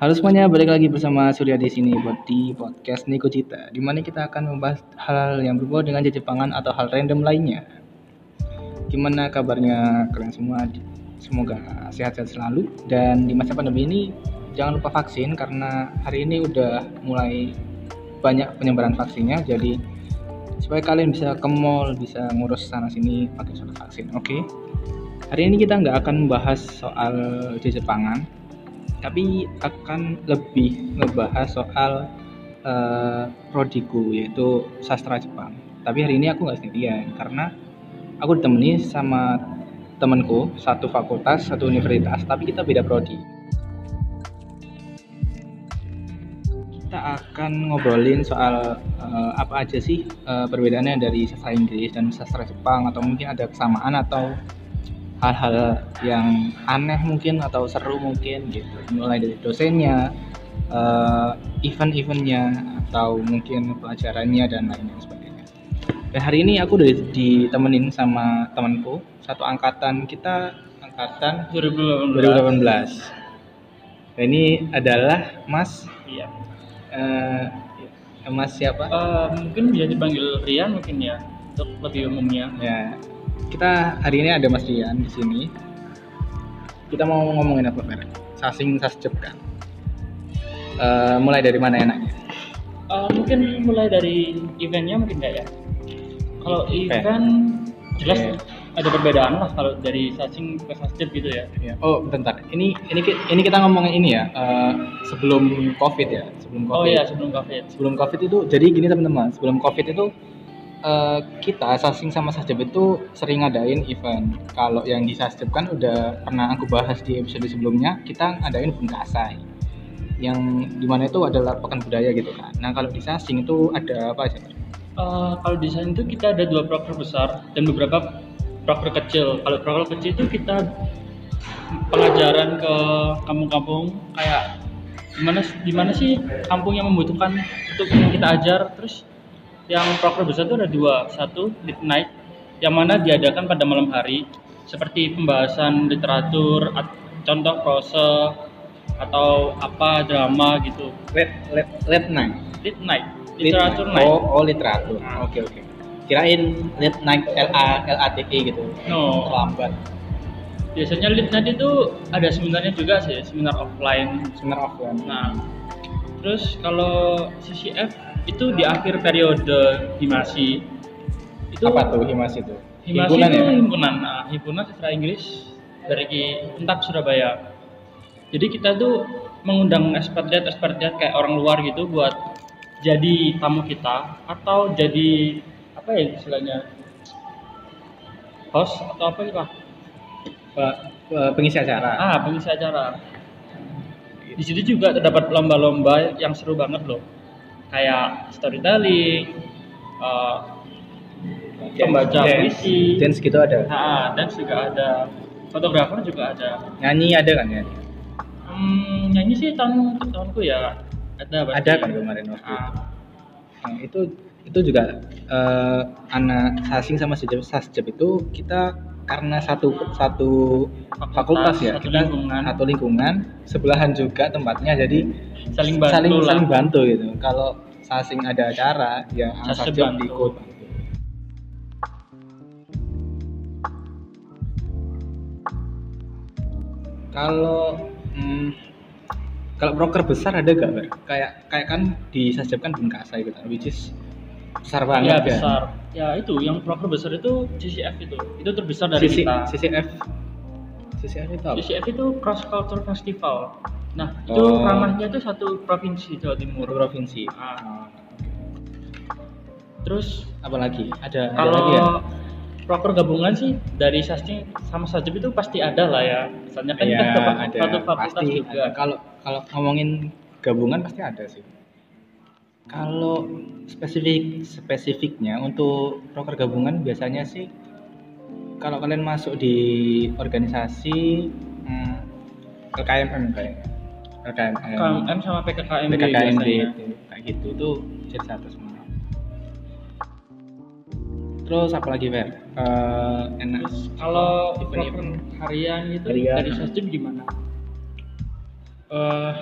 Halo semuanya, balik lagi bersama Surya di sini buat di podcast Niko Cita, di mana kita akan membahas hal-hal yang berbau dengan jepangan atau hal random lainnya. Gimana kabarnya kalian semua? Semoga sehat-sehat selalu dan di masa pandemi ini jangan lupa vaksin karena hari ini udah mulai banyak penyebaran vaksinnya jadi supaya kalian bisa ke mall bisa ngurus sana sini pakai surat vaksin oke okay? Hari ini kita nggak akan membahas soal Jepangan tapi akan lebih ngebahas soal uh, prodiku yaitu sastra Jepang. Tapi hari ini aku nggak sendirian karena aku ditemani sama temanku satu fakultas satu universitas tapi kita beda prodi. Kita akan ngobrolin soal uh, apa aja sih uh, perbedaannya dari sastra Inggris dan sastra Jepang atau mungkin ada kesamaan atau hal-hal yang aneh mungkin atau seru mungkin gitu. Mulai dari dosennya uh, event-eventnya atau mungkin pelajarannya dan lain-lain sebagainya. Dan hari ini aku udah ditemenin sama temanku satu angkatan kita angkatan 2018, 2018. Dan ini adalah Mas iya. uh, Mas siapa? Uh, mungkin bisa dipanggil Rian mungkin ya untuk lebih umumnya. Ya kita hari ini ada Mas Rian di sini. Kita mau ngomongin apa, Fer? Sasing sasjep kan. Uh, mulai dari mana enaknya? Uh, mungkin mulai dari eventnya mungkin enggak ya. Kalau event, event jelas okay. ada perbedaan lah kalau dari sasing ke sasjep gitu ya. ya. Oh, bentar. Ini ini ini kita ngomongin ini ya. Uh, sebelum Covid ya, sebelum Covid. Oh iya, sebelum Covid. Sebelum Covid itu jadi gini teman-teman, sebelum Covid itu uh, kita Sasing sama Sasjab itu sering ngadain event. Kalau yang di Sasjab kan udah pernah aku bahas di episode sebelumnya, kita ngadain Bungkasai. Yang di mana itu adalah pekan budaya gitu kan. Nah kalau di Sasing itu ada apa aja? Uh, kalau di Sasing itu kita ada dua proker besar dan beberapa proker kecil. Kalau proker kecil itu kita pengajaran ke kampung-kampung kayak gimana gimana sih kampung yang membutuhkan untuk yang kita ajar terus yang proker besar itu ada dua. Satu late night yang mana diadakan pada malam hari seperti pembahasan literatur contoh prose atau apa drama gitu. Late late late night. Late night. Literatur night. night. Oh oh literatur. Nah. oke okay, oke. Okay. kirain late night L A L A T E gitu. No. Terlambat. Biasanya late night itu ada seminarnya juga sih seminar offline. Seminar offline. Nah terus kalau CCF itu di akhir periode himasi itu apa tuh himasi itu himasi himpunan itu ya? himpunan. Nah, himpunan sastra Inggris dari Entap Surabaya. Jadi kita tuh mengundang ekspatriat ekspatriat kayak orang luar gitu buat jadi tamu kita atau jadi apa ya istilahnya host atau apa gitu pengisi acara. Ah pengisi acara. Di situ juga terdapat lomba-lomba yang seru banget loh kayak storytelling, uh, pembaca puisi, dance gitu ada. Nah, dance juga ada. Fotografer juga ada. Nyanyi ada kan ya? Hmm, nyanyi sih tahun tahunku ya ada. Pasti. Ada kan kemarin waktu ah. Nah, itu itu juga uh, anak sasing sama sasjep itu kita karena satu satu fakultas, fakultas ya satu lingkungan satu lingkungan sebelahan juga tempatnya jadi saling bantu saling, saling bantu gitu. Kalau sasing ada acara ya sasjab ikut. Kalau hmm, kalau broker besar ada gak Ber? kayak kayak kan di kan Bengkasa gitu which is besar banget ya, besar. Ya itu yang broker besar itu CCF itu. Itu terbesar dari CC, kita. CCF CCF itu apa? CCF itu Cross Culture Festival nah itu oh. ranahnya itu satu provinsi Jawa Timur. Provinsi. Ah. terus apa lagi ada kalau ada lagi ya? proker gabungan sih dari sastra sama sajib itu pasti ada lah ya. Misalnya kan ya, kita ada, satu fakultas juga. kalau kalau ngomongin gabungan pasti ada sih. Kalau spesifik spesifiknya untuk proker gabungan biasanya sih kalau kalian masuk di organisasi hmm, LKMM kayaknya LKMM sama PKKMB PKKMB itu kayak gitu itu jadi satu semua terus apa lagi Ver? eh, enak Terus kalau Event-event. harian gitu Harian. dari Sasjub gimana? eh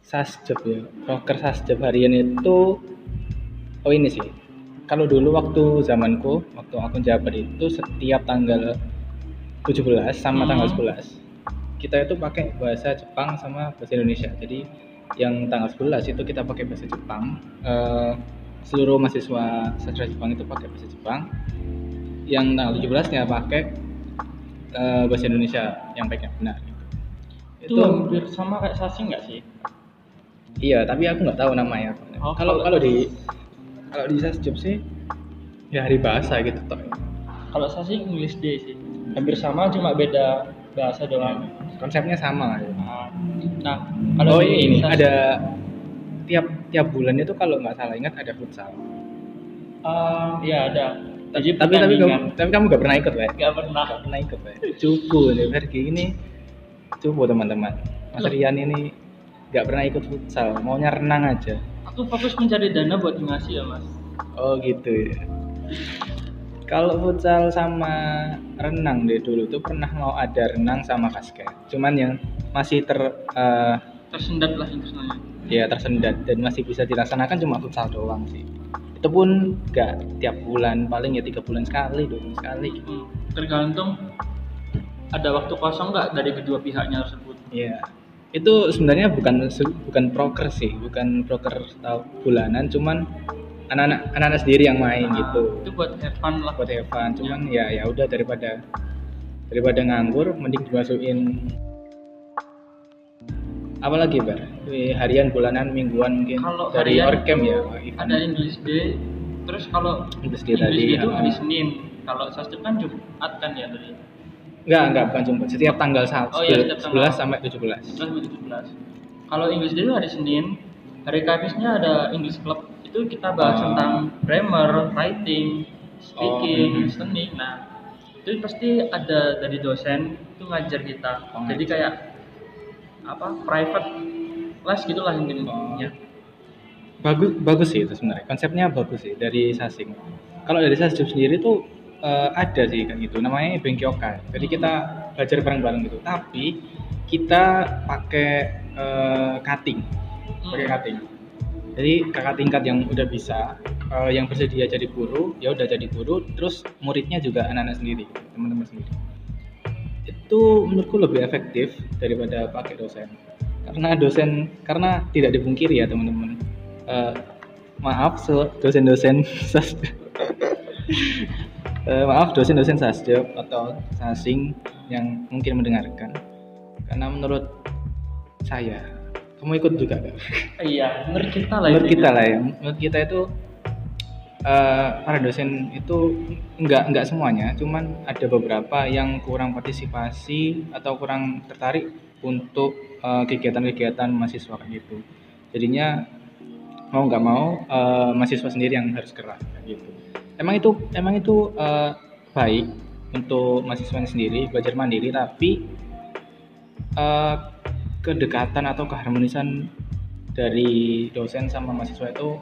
sasjep ya proker sasjep harian itu oh ini sih kalau dulu waktu zamanku waktu aku jabat itu setiap tanggal 17 sama Hmm. tanggal 11 kita itu pakai bahasa Jepang sama bahasa Indonesia jadi yang tanggal 11 itu kita pakai bahasa Jepang eh, seluruh mahasiswa sastra Jepang itu pakai bahasa Jepang yang tanggal 17 nya pakai eh, bahasa Indonesia yang baik yang benar Itu hampir sama kayak Sasing nggak sih? Iya, tapi aku nggak tahu namanya. Oh, kalau kalau- kalau di kalau di Sasjub sih ya hari bahasa gitu toh. Kalau Sasing English Day sih. Hampir sama cuma beda bahasa doang. Konsepnya sama. ya. Nah, Nah, oh di ini, ini Sas- ada tiap tiap bulan itu kalau nggak salah ingat ada futsal. Eh, iya ada. Jadi tapi tapi pertandingan. kamu, tapi kamu nggak pernah ikut, Wek. nggak pernah. Nggak pernah ikut, Wek. Cupu nih, Vergi ini cupu teman-teman. Mas Loh. Rian ini nggak pernah ikut futsal, maunya renang aja. Aku fokus mencari dana buat ngasih ya mas. Oh gitu ya. Kalau futsal sama renang deh dulu tuh pernah mau ada renang sama basket. Cuman yang masih ter eh, Tersendat lah internalnya. ya tersendat dan masih bisa dilaksanakan cuma futsal doang sih. Itu pun nggak tiap bulan, paling ya tiga bulan sekali, dua bulan sekali. Hmm, tergantung ada waktu kosong nggak dari kedua pihaknya tersebut. Iya. Itu sebenarnya bukan bukan proker sih, bukan proker tahu bulanan, cuman anak-anak anak-anak sendiri yang main Nah, gitu. Itu buat fun lah. buat Evan cuman ya ya udah daripada daripada nganggur mending dimasukin apalagi bar harian bulanan mingguan mungkin Kalau dari Orkem ya itu Ada English Day. Terus kalau English Day English tadi, Day itu ah. hari Senin. Kalau Sasjub kan Jumat kan ya tadi. enggak enggak bukan Jumat setiap tanggal Oh iya, setiap tanggal. 11 sampai 17 11 sampai 17. Kalau English Day itu hari Senin. Hari Kamisnya ada English Club. Itu kita bahas Oh. tentang grammar, writing, speaking, Oh, hmm. listening. Nah, itu pasti ada dari dosen itu ngajar kita. Oh, Jadi kayak apa? Private class gitulah intinya. Oh. bagus bagus sih itu sebenarnya konsepnya bagus sih dari Sasing kalau dari Sasjub sendiri tuh eh, ada sih kayak gitu namanya Bengkyokai jadi kita belajar bareng-bareng gitu tapi kita pakai eh, cutting pakai Hmm. Jadi kakak tingkat yang udah bisa eh, yang bersedia jadi guru ya udah jadi guru. Terus muridnya juga anak-anak sendiri teman-teman sendiri. Itu menurutku lebih efektif daripada pakai dosen. Karena dosen karena tidak dipungkiri ya teman-teman. Eh, maaf so- dosen-dosen Eh, maaf dosen-dosen sasjab atau sasing yang mungkin mendengarkan. Karena menurut saya kamu ikut juga? Gak? Iya, menurut kita lah menurut kita lah ya. Menurut kita itu eh, para dosen itu enggak enggak semuanya. Cuman ada beberapa yang kurang partisipasi atau kurang tertarik untuk eh, kegiatan-kegiatan mahasiswa kayak gitu. Jadinya mau nggak mau eh, mahasiswa sendiri yang harus gerak kayak gitu. Emang itu emang itu eh, baik untuk mahasiswa sendiri belajar mandiri tapi eh, kedekatan atau keharmonisan dari dosen sama mahasiswa itu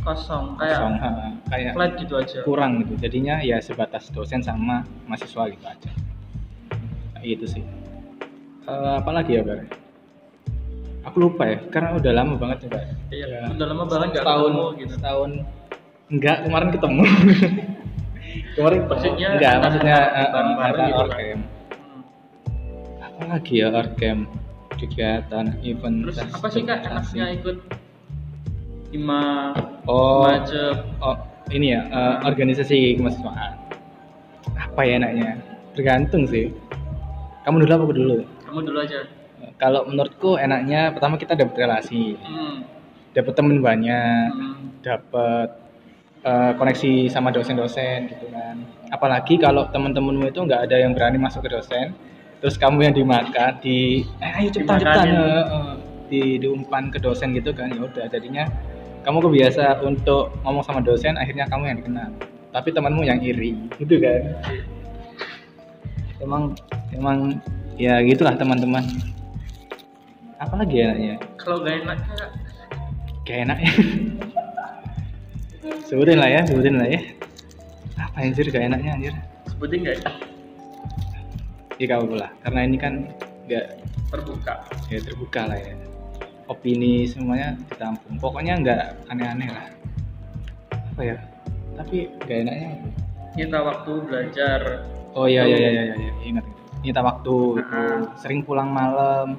Kosong kayak kosong, ha, kayak flat gitu aja. kurang gitu jadinya ya sebatas dosen sama mahasiswa gitu aja Kayak gitu sih Eh, apalagi ya Bar? aku lupa ya karena udah lama banget ya Bar. Iya, Ya, udah lama banget nggak ketemu gitu. setahun enggak kemarin ketemu kemarin ketemu. Maksudnya enggak maksudnya eh, bareng-bareng angkatan gitu kan. Orkem Hmm. apa lagi ya Orkem kegiatan event Terus apa sih kak? enaknya ikut lima oh macet? oh ini ya eh, organisasi kemahasiswaan. Apa ya enaknya? Tergantung sih. Kamu dulu apa aku dulu? Kamu dulu aja. Kalau menurutku enaknya pertama kita dapat relasi. Hmm. dapat temen banyak Hmm. dapat eh, koneksi sama dosen-dosen gitu kan. Apalagi kalau teman-temanmu itu nggak ada yang berani masuk ke dosen terus kamu yang dimakan di eh, ayo cepetan cepetan. eh, di diumpan ke dosen gitu kan ya udah jadinya kamu kebiasa untuk ngomong sama dosen akhirnya kamu yang dikenal. Tapi temanmu yang iri gitu kan. Emang emang ya gitulah teman-teman. Apalagi ya enaknya kalau gak enak Kayak enak ya. sebutin lah ya, sebutin lah ya. apa anjir gak enaknya anjir? Sebutin nggak ya ya gak apa lah. Karena ini kan gak terbuka. Ya terbuka lah ya. Opini semuanya ditampung. Pokoknya nggak aneh-aneh lah. Apa ya? Tapi gak enaknya kita waktu belajar. Oh iya iya iya iya, iya. ingat nyita waktu itu. Ah. sering pulang malam.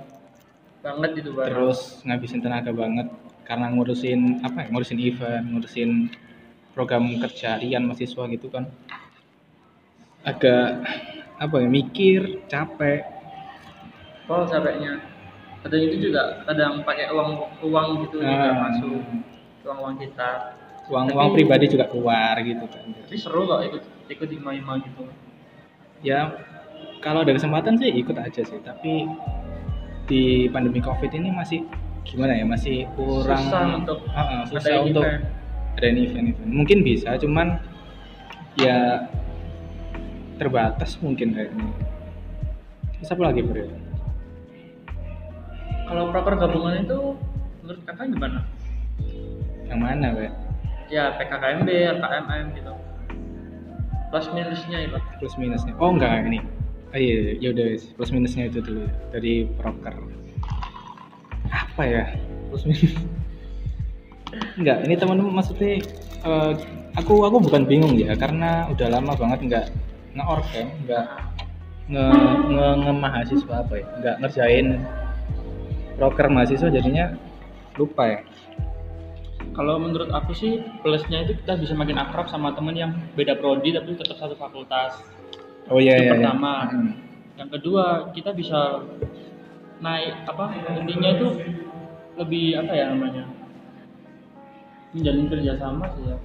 Banget itu barang terus ngabisin tenaga banget. Karena ngurusin apa ya ngurusin event ngurusin program kerja harian mahasiswa gitu kan. Agak apa ya mikir capek. Oh capeknya. Kadang itu juga kadang pakai uang uang gitu juga Ah. masuk. Uang uang kita. Uang Tapi- uang pribadi juga keluar gitu kan. Tapi seru kok ikut ikut ima-ima gitu. Ya kalau ada kesempatan sih ikut aja sih. Tapi di pandemi covid ini masih gimana ya masih kurang Susah untuk Ah, ah, susah ngadain untuk event. ada event event mungkin bisa cuman ya terbatas mungkin kayaknya terus apa lagi bro kalau proker gabungan itu menurut kakak gimana? Yang mana Pak? ya PKKMB KMM gitu. Plus minusnya itu. Plus minusnya. Oh enggak ini. Oh, iya ya udah plus minusnya itu dulu dari proker. Apa ya? Plus minus. Enggak ini teman maksudnya eh, aku aku bukan bingung ya karena udah lama banget enggak nge-orkem enggak nge, nge, nge mahasiswa apa ya enggak ngerjain proker mahasiswa jadinya lupa ya kalau menurut aku sih plusnya itu kita bisa makin akrab sama temen yang beda prodi tapi tetap satu fakultas oh iya Itu iya, iya. pertama. Hmm. yang kedua kita bisa naik apa intinya itu lebih apa ya namanya menjalin kerjasama sih ya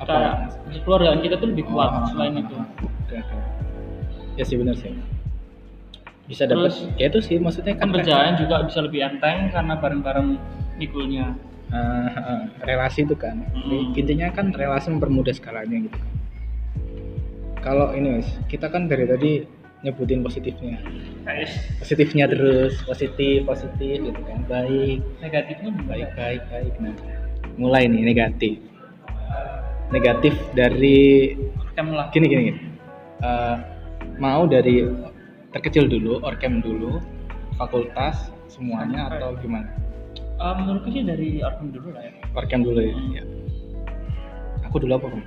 apa? Kayak keluargaan kita tuh lebih kuat Oh, selain itu. Oke. ya sih benar sih. Bisa dapat ya itu sih maksudnya kan kerjaan juga bisa lebih enteng karena bareng-bareng mikulnya eh, eh, relasi itu kan. Mm. intinya kan relasi mempermudah skalanya gitu. Kalau ini Wis, kita kan dari tadi nyebutin positifnya. Guys. Positifnya terus positif positif gitu kan. Baik. Negatifnya baik baik baik. Nah mulai nih negatif negatif dari gini gini, gini. Eh, mau dari terkecil dulu orkem dulu fakultas semuanya atau gimana? Eh, menurutku sih dari orkem dulu lah ya. Orkem dulu ya, ya. aku dulu apa Bang?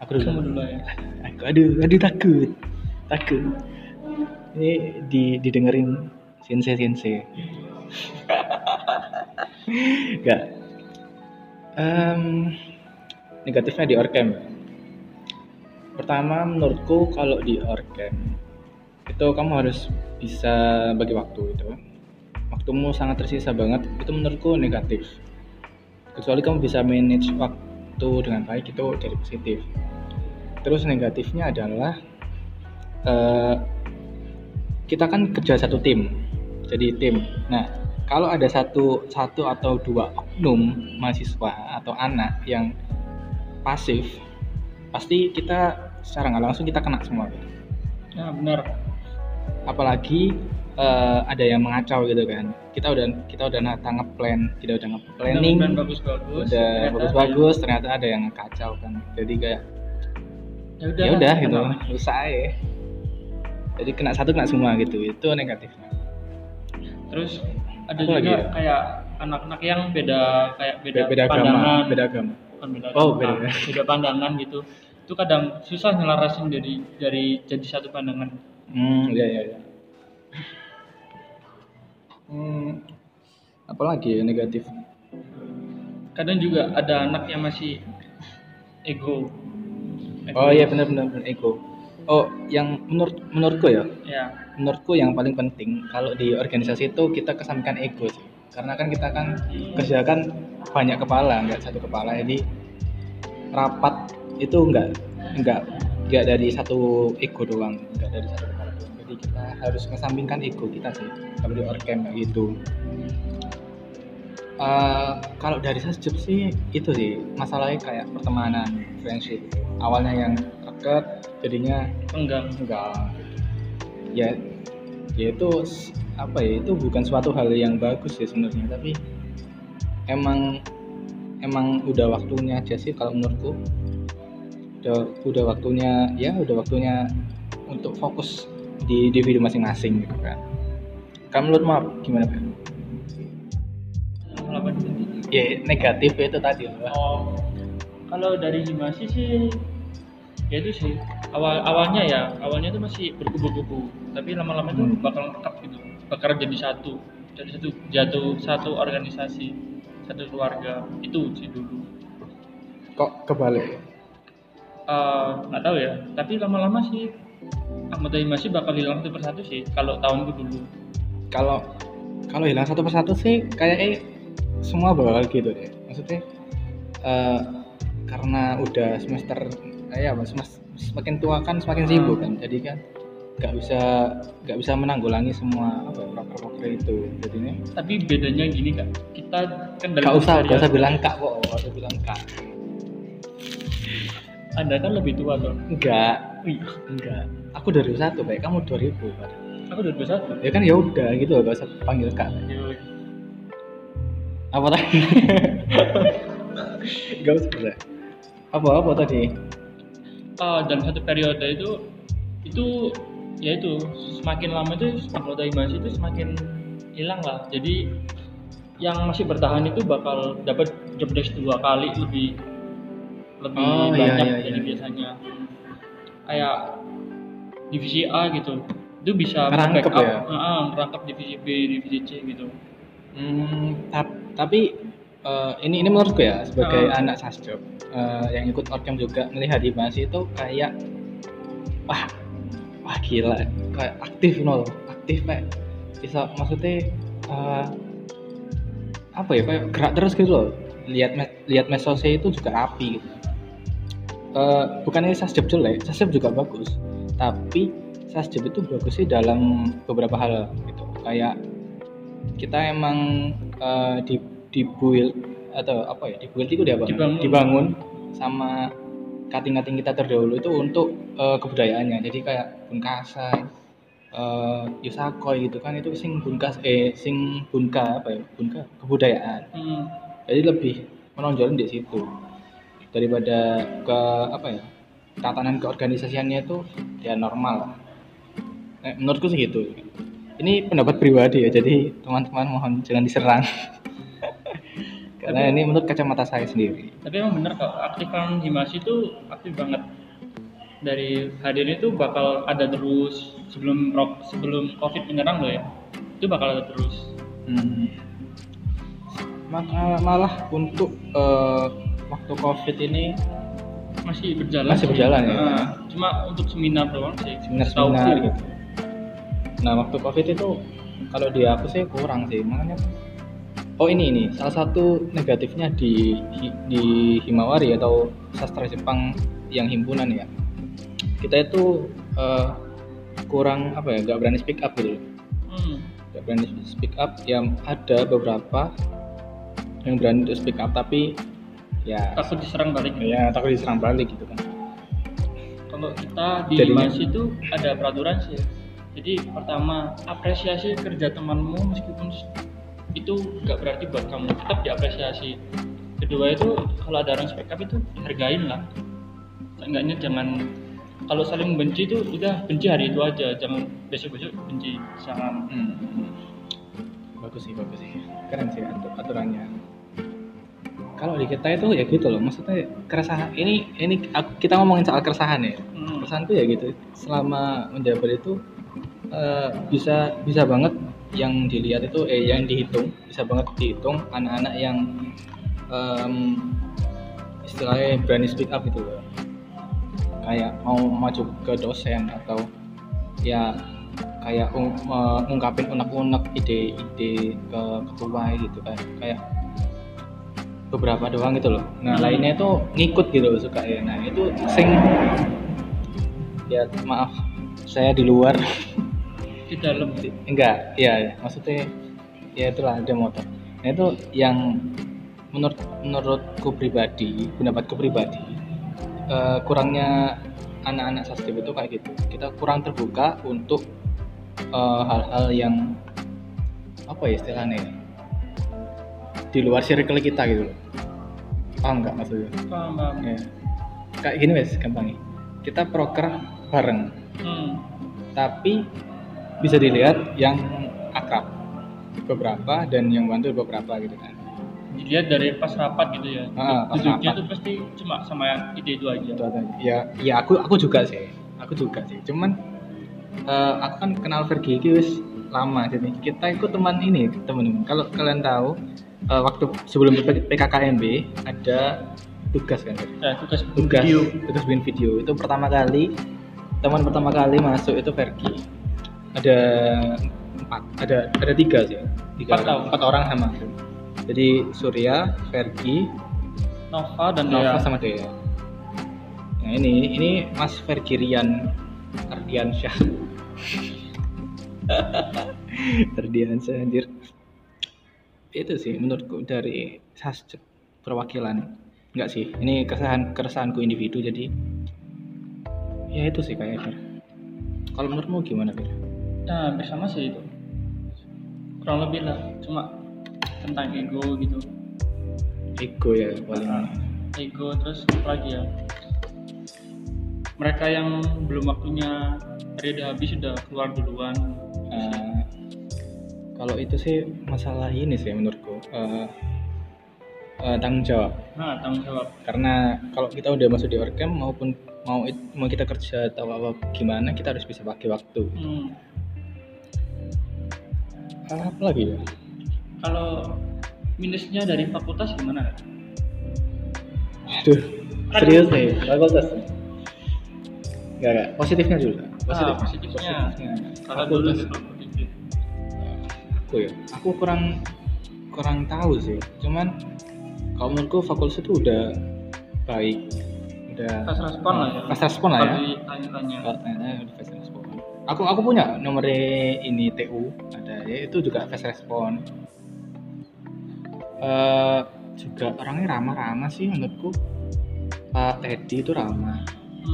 aku dulu. Kamu dulu ya. Aku aduh aduh takut. Takut. Ini di didengerin sensei sensei Enggak. Em, negatifnya di orkem. Pertama menurutku kalau di orkem itu kamu harus bisa bagi waktu itu. Waktumu sangat tersisa banget. Itu menurutku negatif. Kecuali kamu bisa manage waktu dengan baik itu jadi positif. Terus negatifnya adalah eh, kita kan kerja satu tim jadi tim nah kalau ada satu satu atau dua oknum mahasiswa atau anak yang pasif pasti kita secara nggak langsung kita kena semua gitu. ya benar. Apalagi eh, ada yang mengacau gitu kan. Kita udah kita udah nata ngeplan kita udah nge-planning. Plan bagus-bagus udah bagus-bagus ternyata ada yang kacau kan. Jadi kayak ya udah ya udah gitu. usah ya jadi kena satu kena semua gitu. Itu negatifnya terus ada Apa juga lagi ya? kayak anak-anak yang beda kayak beda, beda, beda agama pandangan. beda agama Bukan beda Oh, beda. beda pandangan gitu. Itu kadang susah nyelarasin dari dari jadi satu pandangan. Hmm iya iya iya. Hmm apalagi ya negatif? Kadang juga ada anak yang masih ego. Oh iya benar benar benar ego. Oh yang menurut menurutku ya? Ya menurutku yang paling penting kalau di organisasi itu kita kesampingkan ego sih karena kan kita kan kerja kan banyak kepala nggak satu kepala. Jadi rapat itu enggak enggak enggak dari satu ego doang enggak dari satu kepala doang. Jadi kita harus kesampingkan ego kita sih kalau di orkem gitu Eh, kalau dari sasjub sih itu sih masalahnya kayak pertemanan friendship. Awalnya yang deket jadinya enggang enggak. Ya ya itu s- apa ya itu bukan suatu hal yang bagus sih sebenarnya tapi emang emang udah waktunya aja sih kalau menurutku. Udah udah waktunya ya udah waktunya untuk fokus di individu masing-masing gitu kan. Kamu menurut maaf gimana Pak? Ya negatif itu tadi loh. Oh, kalau dari animasi sih, ya itu sih. Awal awalnya ya awalnya itu masih berkubu-kubu, tapi lama-lama itu Hmm. bakal lengkap gitu, bakal jadi satu, jadi satu jatuh satu organisasi, satu keluarga itu sih dulu. kok kebalik Eh, nggak tahu ya, tapi lama-lama sih anggota animasi bakal hilang satu persatu sih kalau tahunku dulu. kalau kalau hilang satu persatu sih kayaknya semua bakal gitu deh maksudnya eh, karena udah semester eh, ya Mas, Mas, semakin tua kan semakin sibuk kan jadi kan nggak bisa nggak bisa menanggulangi semua proker-proker itu jadinya Tapi bedanya gini kak, kita kan dalam nggak usah nggak usah bilang kak kok nggak usah bilang kak Anda kan lebih tua tuh. enggak enggak aku 2001 baik kamu 2000 Pak. Aku 2001. ya kan ya udah gitu loh nggak usah panggil kak Yoi. apa tadi nggak usah Pak. apa apa tadi Ah, dalam satu periode itu itu ya itu semakin lama itu anggota animasi itu semakin hilang lah jadi yang masih bertahan itu bakal dapat job desk dua kali lebih lebih Oh, iya, banyak iya, dari iya. biasanya kayak divisi A gitu itu bisa Ngerangkep backup, ya? ah, ngerangkep divisi B divisi C gitu Hmm, tap- tapi eh, ini ini menurutku ya sebagai Oh. anak sasjob eh, yang ikut orkem juga melihat di Basi itu kayak wah wah gila. Kayak aktif nol. Aktif kayak bisa maksudnya eh, apa ya kayak gerak terus gitu loh. Lihat me- lihat mesosnya itu juga rapi gitu. Eh, bukannya sasjob jelek sasjob juga bagus. Tapi sasjob itu bagusnya dalam beberapa hal gitu. Kayak kita emang eh, di di build atau apa ya di build itu dia Dibangun. dibangun sama kating-kating kita terdahulu itu untuk eh, kebudayaannya jadi kayak bunkasa eh yusakoi gitu kan itu sing bunkas eh sing bunka apa ya bunka kebudayaan hmm. jadi lebih menonjolin di situ daripada ke apa ya tatanan keorganisasiannya itu ya normal lah. Eh, menurutku sih gitu ini pendapat pribadi ya jadi teman-teman mohon jangan diserang karena ini menurut kacamata saya sendiri tapi emang bener kok aktifan animasi itu aktif banget dari hadir itu bakal ada terus sebelum rock sebelum covid menyerang loh ya itu bakal ada terus Hmm. Maka malah untuk eh, waktu covid ini masih berjalan Masih sih. berjalan ya? Nah, cuma untuk seminar doang sih seminar-seminar Setauku. gitu. Nah waktu covid itu kalau di aku sih kurang sih makanya. Oh ini ini salah satu negatifnya di di Himawari atau sastra Jepang yang himpunan ya. Kita itu eh, kurang apa ya nggak berani speak up gitu. Hmm. Nggak berani speak up yang ada beberapa yang berani untuk speak up tapi ya takut diserang balik ya takut diserang balik gitu kan. kalau kita di Jadinya- animasi itu ada peraturan sih jadi pertama apresiasi kerja temanmu meskipun itu nggak berarti buat kamu tetap diapresiasi kedua itu kalau ada orang speak up itu hargain lah seenggaknya jangan kalau saling benci itu udah benci hari itu aja jangan besok besok benci jangan Hmm. Bagus sih, bagus sih. Keren sih atur aturannya. Kalau di kita itu ya gitu loh, maksudnya keresahan ini ini aku- kita ngomongin soal keresahan ya. Hmm. Keresahan tuh ya gitu. Selama menjabat itu eh, bisa bisa banget yang dilihat itu eh yang dihitung bisa banget dihitung anak-anak yang em, istilahnya berani speak up gitu loh. Kayak mau maju ke dosen atau ya kayak ung- mengungkapin unek-unek ide-ide ke ketua gitu kan kayak beberapa doang gitu loh nah Hmm. lainnya itu ngikut gitu loh suka ya nah itu sing ya maaf saya di luar di dalam enggak ya ya, maksudnya ya itulah ada motor nah itu yang menurut menurutku pribadi pendapatku pribadi eh, kurangnya anak-anak sastra itu kayak gitu. Kita kurang terbuka untuk eh, hal-hal yang apa ya istilahnya? Ya? di luar circle kita gitu loh. Paham nggak maksudnya? Paham paham. Ya. kayak gini wes gampangnya. Kita proker bareng. Hmm. tapi bisa dilihat yang akrab beberapa dan yang bantu beberapa gitu kan. Dilihat dari pas rapat gitu ya. Ah, pas duduknya rapat. tuh pasti cuma sama yang itu itu aja. Itu ya ya aku aku juga sih. Aku juga sih. Cuman eh, aku kan kenal Vergi wis lama. Jadi kita ikut teman ini teman-teman. Kalau kalian tahu eh, waktu sebelum PKKMB ada tugas kan? Nah, tugas tugas video. tugas bikin video. Itu pertama kali teman pertama kali masuk itu Vergi ada empat ada ada tiga sih. Tiga Empat orang, empat orang sama. Aku jadi Surya Vergi Nova dan Nova Dea. sama Dea. Nah ini ini Mas Vergi Rian Ardiansyah. Ardiansyah anjir. Itu sih menurutku dari sasjet perwakilan. Enggak sih ini keresahan keresahanku individu jadi ya itu sih kayaknya kalau menurutmu gimana Fir? Nah hampir sama sih itu. Kurang lebih lah cuma tentang ego gitu. Ego ya paling. Ah, ego terus apa lagi ya? Mereka yang belum waktunya periode habis sudah keluar duluan. Eh, kalau itu sih masalah ini sih menurutku Eh, eh, tanggung jawab. Nah tanggung jawab. Karena kalau kita udah masuk di orkem maupun mau it- mau kita kerja atau apa gimana kita harus bisa pakai waktu. Hmm. Hal apa lagi ya? Kalau minusnya dari fakultas gimana? Aduh serius nih fakultas. Enggak, enggak. Positifnya dulu. Ah, positifnya. kalau dulu Fakultas. sebelum begitu aku ya. Aku kurang kurang tahu sih. Cuman kalau menurutku fakultas itu udah baik. Udah Fast respon lah ya. fast respon lah ya. Kalau ditanya-tanya aku aku punya nomor ini TU ada ya itu juga fast respon Eh juga orangnya ramah-ramah sih menurutku. Pak Teddy itu ramah.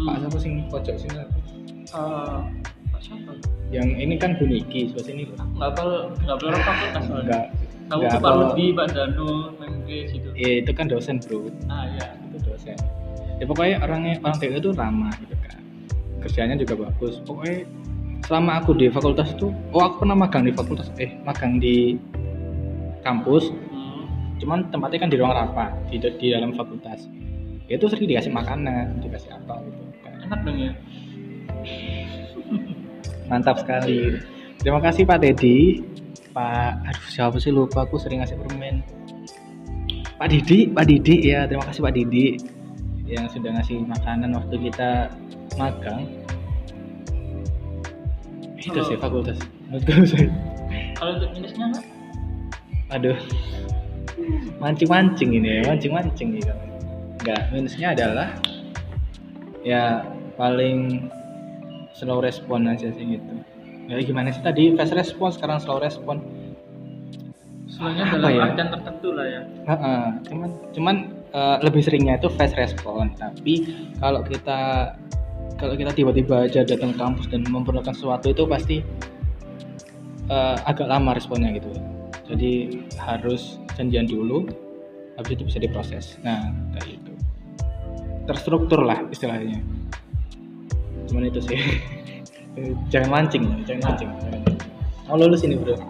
Pak hmm. siapa sih pojok sini Eh, Pak siapa? Yang ini kan Buniki sebelah sini nggak perlu nggak perlu fakultas soalnya enggak tahu tuh Pak apa- Ludi Pak Danu Mengge gitu. Ya, itu kan dosen bro. Ah ya itu dosen. Ya pokoknya orangnya orang TU itu ramah gitu kan. Kerjanya juga bagus. Pokoknya selama aku di fakultas itu oh aku pernah magang di fakultas eh magang di kampus. Hmm. cuman tempatnya kan di ruang rapat di, di dalam fakultas. Ya itu sering dikasih makanan dikasih apa gitu kan. enak dong ya. Mantap sekali. Terima kasih Pak Dedi Pak aduh siapa sih lupa aku sering ngasih permen. Pak Didi Pak Didi ya terima kasih Pak Didi yang sudah ngasih makanan waktu kita magang itu sih fakultas. Menurutku sih kalau untuk minusnya Pak? aduh. Mancing-mancing ini ya mancing-mancing gitu enggak minusnya adalah ya paling slow respon aja sih gitu. Ya gimana sih tadi fast respon sekarang slow respon? Apa dalam ya? artian tertentu lah ya. Heeh, cuman cuman eh, lebih seringnya itu fast respon. Tapi kalau kita kalau kita tiba-tiba aja datang kampus dan memperlukan sesuatu itu pasti eh, agak lama responnya gitu. Jadi harus janjian dulu habis itu bisa diproses. Nah kayak gitu. Terstruktur lah istilahnya. Cuman itu sih. Jangan mancing jangan mancing mau lulus ini bro?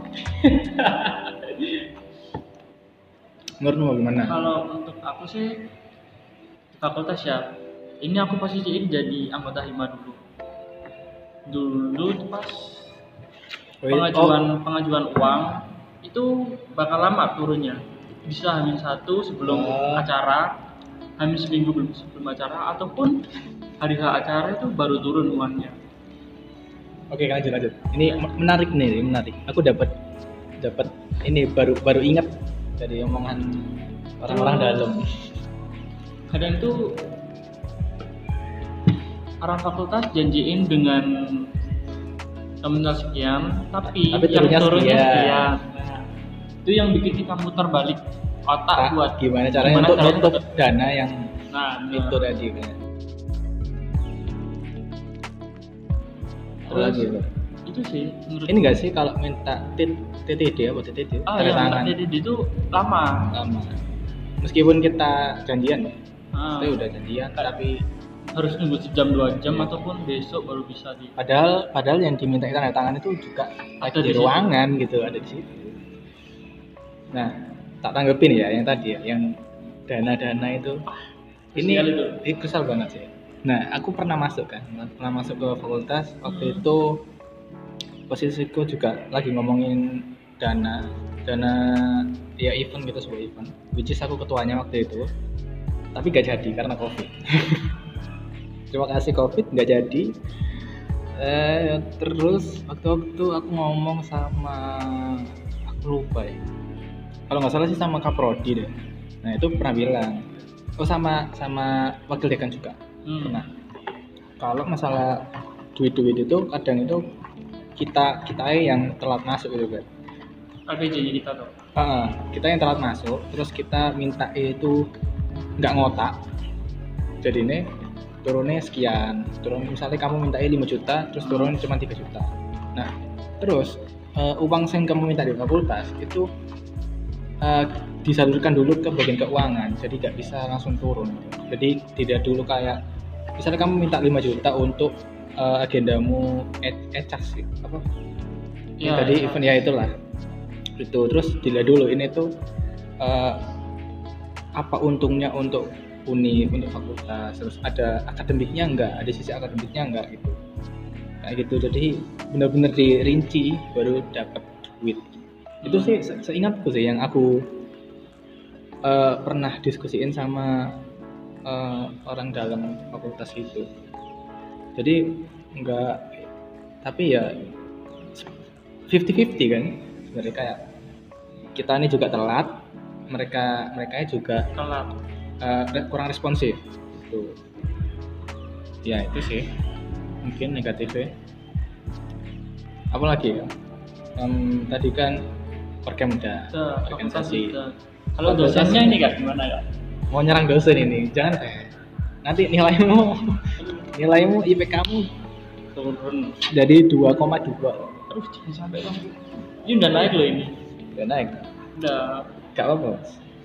Menurutmu gimana kalau untuk aku sih fakultas ya ini aku posisiin jadi anggota hima dulu dulu tuh pas Wait, pengajuan oh, pengajuan uang itu bakal lama turunnya bisa hamil satu sebelum Oh. acara hamil seminggu belum sebelum acara ataupun hari H acara itu baru turun uangnya Oke lanjut lanjut. Ini me- menarik nih, menarik. Aku dapat dapat ini baru baru ingat dari omongan orang-orang Oh. dalam. kadang itu orang fakultas janjiin dengan nominal sekian tapi, Tapi yang turunnya sekian. sekian Nah, itu yang bikin kita muter balik otak Tak, buat gimana caranya gimana untuk caranya nutup untuk- dana yang nah itu nah. tadi kan. terus Bro. itu sih menurut Ini enggak sih kalau minta TTD apa TTD? ah Tanda yang tangan TDD itu lama lama. Meskipun kita janjian ya, Ah, udah janjian tapi harus nunggu sejam dua jam ataupun besok baru bisa di padahal padahal yang diminta tanda tangan itu juga ada di situ. ruangan gitu ada di situ nah tak tanggepin ya yang tadi ya yang dana-dana itu ini itu. ini kesal banget sih nah aku pernah masuk kan pernah masuk ke fakultas waktu Hmm. itu posisiku juga lagi ngomongin dana dana ya event gitu sebuah event which is aku ketuanya waktu itu tapi gak jadi karena covid terima kasih covid nggak jadi. Eh, terus waktu-waktu aku ngomong sama aku lupa ya. Kalau nggak salah sih sama kaprodi deh. Nah itu pernah bilang. Oh sama sama wakil dekan juga. Hmm. pernah. Kalau masalah duit-duit itu kadang itu kita kita yang telat masuk gitu kan nya kita tuh? Heeh, kita yang telat masuk terus kita minta itu nggak ngotak. Jadi ini turunnya sekian. Turun misalnya kamu minta 5 juta terus turun cuma 3 juta. Nah terus eh, uang yang kamu minta di fakultas itu eh, disalurkan dulu ke bagian keuangan jadi nggak bisa langsung turun. Jadi tidak dulu kayak misalnya kamu minta 5 juta untuk eh, agendamu e- ecas sih apa? Ya, tadi ya. event ya itulah. Itu terus dilihat dulu ini tuh eh, apa untungnya untuk uni untuk fakultas terus ada akademiknya enggak ada sisi akademiknya enggak gitu? Kayak gitu. Jadi benar-benar dirinci baru dapat duit. Itu sih se- seingatku sih yang aku eh, pernah diskusiin sama eh, orang dalam fakultas itu. Jadi enggak tapi ya 50-50 kan? Sebenarnya kayak kita ini juga telat mereka mereka juga telat re- kurang responsif. Itu ya itu sih. Mungkin negatifnya apa lagi ya? Em, tadi kan Perkemda Udah, organisasi. kalau dosennya ini kak gimana ya mau nyerang dosen ini? Jangan eh, nanti nilaimu. Nilaimu IP kamu turun. Jadi 2,2 terus jangan sampai dong ini udah naik loh ini. Udah naik. Udah. Gak apa-apa.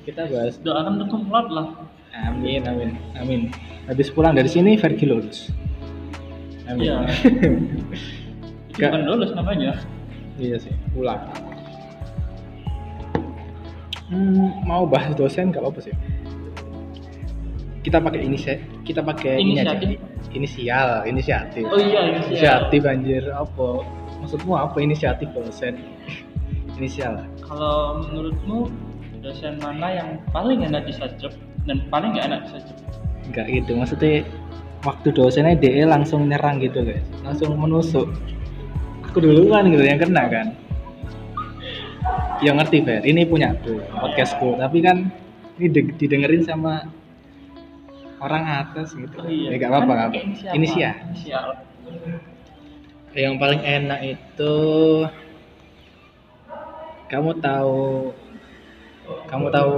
Kita bahas doakan untuk kumlot lah Amin, amin, amin. Habis pulang dari sini Vergi lulus. Amin. Iya. bukan lulus namanya iya sih, pulang. Hmm, mau bahas dosen gak apa-apa sih. Kita pakai inisiatif, kita pakai ini aja. Inisiatif? Inisial, inisiatif. oh iya ini sih Inisiatif anjir, apa? Maksudmu apa inisiatif dosen? Inisial. kalau menurutmu dosen mana yang paling enak disajep dan paling nggak enak disajep Enggak gitu, maksudnya waktu dosennya DE langsung nyerang gitu guys, langsung menusuk. Aku duluan gitu yang kena kan. Ya ngerti Fer, ini punya tuh podcastku, tapi kan ini de- didengerin sama orang atas gitu. Ya nggak apa-apa, nggak apa. Kan Inisial. inisial Yang paling enak itu kamu tahu kamu tahu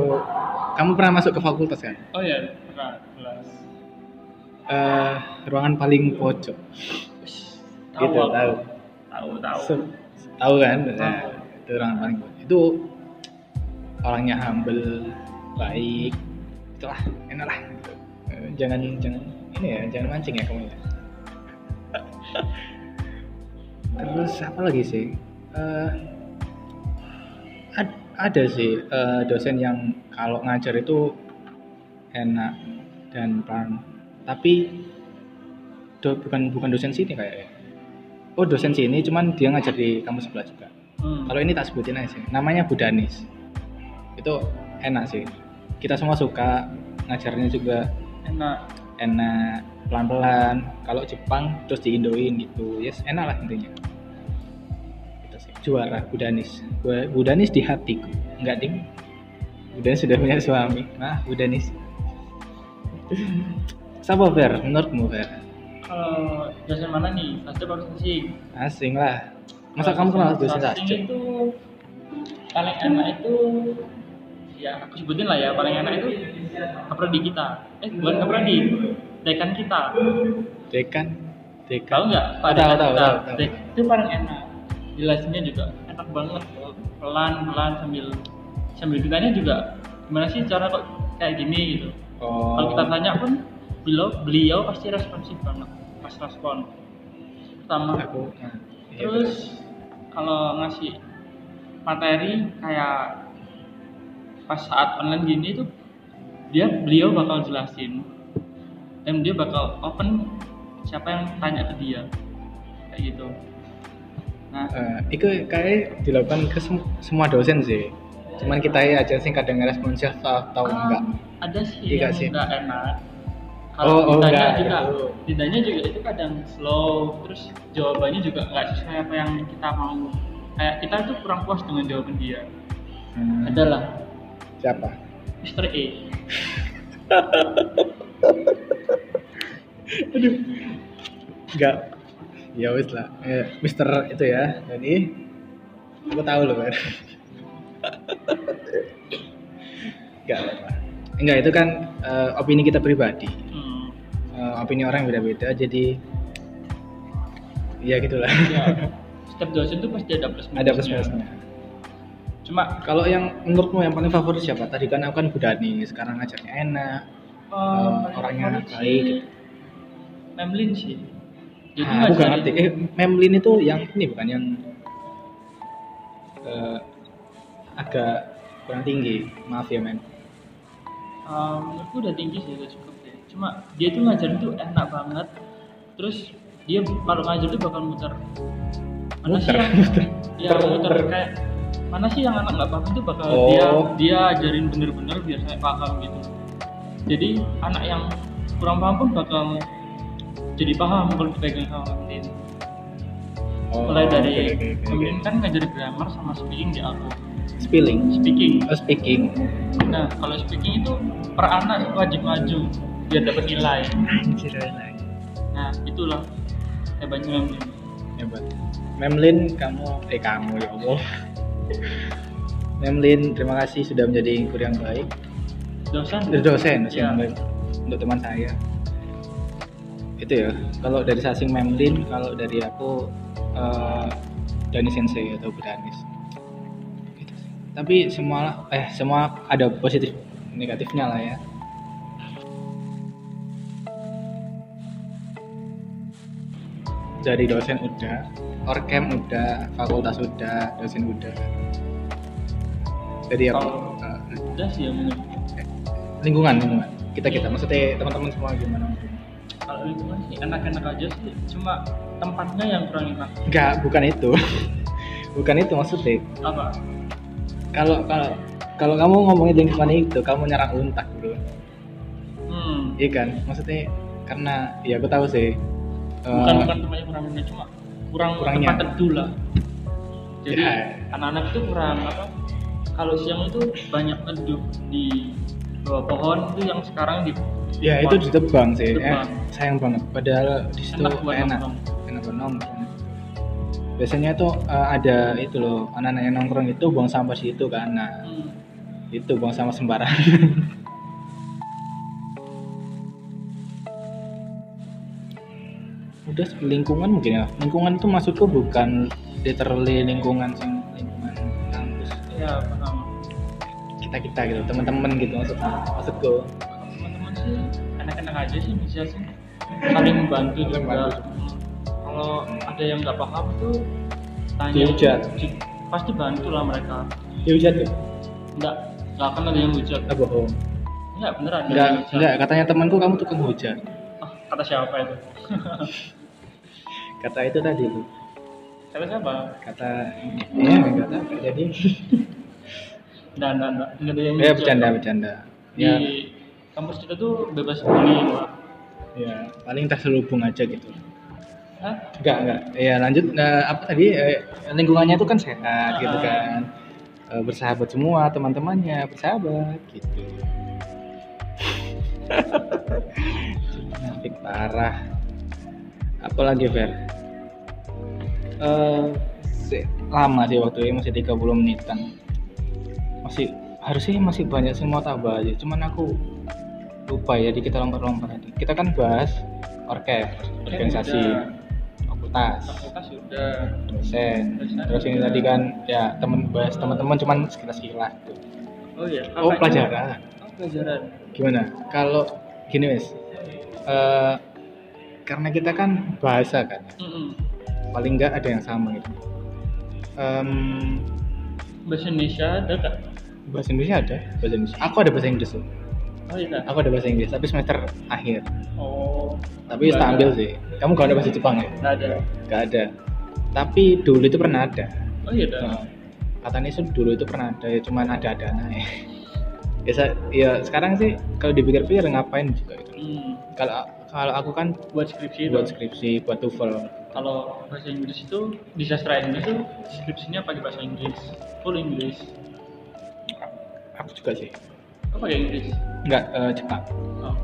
kamu pernah masuk ke fakultas kan? oh ya pernah kelas Eh, ruangan paling pojok. tahu Gitu, aku. tahu. tahu tahu Se- tahu kan Tahu. nah, itu orang paling itu orangnya humble baik itulah enak lah. Eh, jangan jangan ini ya jangan mancing ya kamu ya terus apa lagi sih ad- ada sih eh, dosen yang kalau ngajar itu enak dan pelan. Tapi do- bukan bukan dosen sini kayaknya. Oh dosen sini cuman dia ngajar di kampus sebelah juga. Hmm. kalau ini tak sebutin aja sih. Namanya Budanis itu enak sih. Kita semua suka ngajarnya juga. Enak. Enak pelan-pelan. Kalau Jepang terus diindoin gitu. Yes enak lah intinya juara Budanis Bu- Budanis di hatiku. Enggak ding Budanis sudah punya suami. Nah Budanis siapa Fer? Menurutmu Fer? Kalau dosen mana nih? Sajep harus sih asing lah. Masa kamu kenal dosen sajep itu paling enak itu ya aku sebutin lah ya paling enak itu kaprodi kita. Eh bukan kaprodi. Dekan kita. Dekan? Dekan? Tahu nggak? Tahu, tahu, tahu, itu paling enak jelasinnya juga enak banget. Pelan pelan sambil sambil ditanya juga gimana sih cara kok kayak gini gitu. Oh. Kalau kita tanya pun beliau beliau pasti responsif banget pas respon. Pertama. Aku nah, iya, terus kalau ngasih materi kayak pas saat online gini tuh dia beliau bakal jelasin dan dia bakal open siapa yang tanya ke dia. Kayak gitu nah Eh, itu kayak dilakukan ke sem- semua dosen sih. Cuman kita ya aja sih kadang responsif atau ah, enggak. ada sih Iya yang sih. nggak enak. Oh, kalau oh, ditanya enggak, juga itu. ditanya juga itu kadang slow terus jawabannya juga nggak sesuai apa yang kita mau. Kayak kita tuh kurang puas dengan jawaban dia. Hmm, adalah siapa? Mr. E enggak ya wis lah. Eh, Mister itu ya jadi aku tahu loh kan enggak apa enggak itu kan eh, opini kita pribadi. Hmm. Eh, opini orang beda-beda jadi ya gitulah. Ya. Setiap dosen tuh pasti ada plus ada plus minusnya. minusnya cuma kalau yang menurutmu yang paling favorit siapa? Tadi kan aku kan Budani sekarang ngajarnya enak paling orangnya baik gitu. Memlin sih jadi Ah, nggak ngajarin- ngerti eh Memlin itu yang ini bukan yang eh, agak kurang tinggi. Maaf ya men. Eh, menurutku udah tinggi sih udah cukup deh. Cuma dia tuh ngajarin tuh enak banget. Terus dia kalau ngajar tuh bakal muter. Mana sih Muter, yang muter. ya Muter, kayak mana sih yang anak nggak paham tuh bakal Oh. dia dia ajarin bener-bener biar saya paham gitu. Jadi anak yang kurang paham pun bakal jadi paham kalau dipegang sama Memlin Oh, mulai dari oke, oke. Memlin kan ngajarin grammar sama speaking di aku spelling speaking oh, speaking Nah, kalau speaking itu per anak wajib maju biar dapat nilai. anjir Nah, itulah hebatnya Memlin. hebat Memlin kamu eh kamu ya Allah Memlin terima kasih sudah menjadi guru yang baik Dosen. dosen dosen Iya. yang baik untuk teman saya itu ya. Kalau dari sasing Memlin kalau dari aku eh, Dani Sensei atau Budanis Gitu. Tapi semua eh semua ada positif negatifnya lah ya. Jadi dosen udah orkem udah fakultas udah dosen udah jadi apa Kalau- eh, Udah sih ya lingkungan lingkungan. Kita kita. Maksudnya teman-teman semua gimana Kalau lingkungan sih enak-enak aja sih. Cuma tempatnya yang kurang enak. enggak bukan itu bukan itu maksudnya Apa? kalau kalau kalau kamu ngomongin lingkungan itu kamu nyerang untak bro Hmm. iya kan maksudnya karena ya aku tahu sih Bukan eh, bukan tempatnya kurang enak, cuma kurang Kurangnya. tempat teduh lah. Jadi Ya. anak-anak itu kurang apa? Kalau siang itu banyak teduh di bawah pohon itu yang sekarang di ya itu ditebang sih. Eh, Ditebang. sayang banget. Padahal di situ Enak. enak enak nongkrong. Biasanya tuh eh, ada itu loh anak-anak yang nongkrong itu buang sampah di situ kan. Nah Hmm. itu buang sampah sembarangan udah lingkungan mungkin ya. Lingkungan itu maksudku bukan literally lingkungan lingkungan kampus. Ya, paham. Kita kita gitu teman-teman gitu maksudku maksudku. Teman-teman sih enak-enak aja sih bisa sih. Saling membantu juga. Membantu. kalau ada yang nggak paham tuh tanya. Dihujat. Ju- pasti bantu lah mereka. Ya hujat ya nggak nggak akan ada yang hujat. Ah, bohong. Nggak beneran hujat. enggak katanya temanku kamu tukang hujat Ah, kata siapa itu? Kata itu tadi tuh. Kata siapa? Kata ya enggak tahu jadi nggak nggak nggak nggak ada yang ya bercanda bercanda. Di ya. kampus kita tuh bebas bullying Pak. ya paling terselubung aja gitu. Hah? enggak enggak. Ya lanjut. Eh, apa tadi? Eh, lingkungannya itu kan sehat gitu Ah. kan. Eh, bersahabat semua teman-temannya bersahabat gitu. Nafik parah. Apalagi Fer? Eh, lama sih waktu ini masih 30 menitan masih harusnya masih banyak semua tambah aja. Cuman aku lupa ya di kita lompat-lompat tadi kita kan bahas orkes organisasi fakultas. Fakultas sudah dosen. Terus ini tadi kan ya temen bahas teman-teman cuman sekilas-sekilas tuh. Oh iya oh pelajaran. Oh pelajaran. Gimana? Kalau gini wes. Eh, karena kita kan bahasa kan Mm-mm. paling nggak ada yang sama gitu. Em, bahasa Indonesia ada kak bahasa Indonesia ada bahasa Indonesia. Aku ada bahasa Inggris oh iya. Aku ada bahasa Inggris tapi semester akhir. Oh. Tapi tak ada. ambil sih. Kamu gak ada bahasa Jepang ya? Nggak ada. Gak ada. Tapi dulu itu pernah ada. Oh iya ada Nah, katanya sih dulu itu pernah ada ya cuman ada ada ya. Ya, sa- ya sekarang sih kalau dipikir-pikir ngapain juga gitu Hmm. kalau kalau aku kan buat skripsi buat itu. skripsi buat TOEFL. Kalau bahasa Inggris itu di sastra Inggris itu skripsinya pakai bahasa Inggris full Inggris aku juga sih. Apa pakai Inggris enggak eh, Jepang. Oh.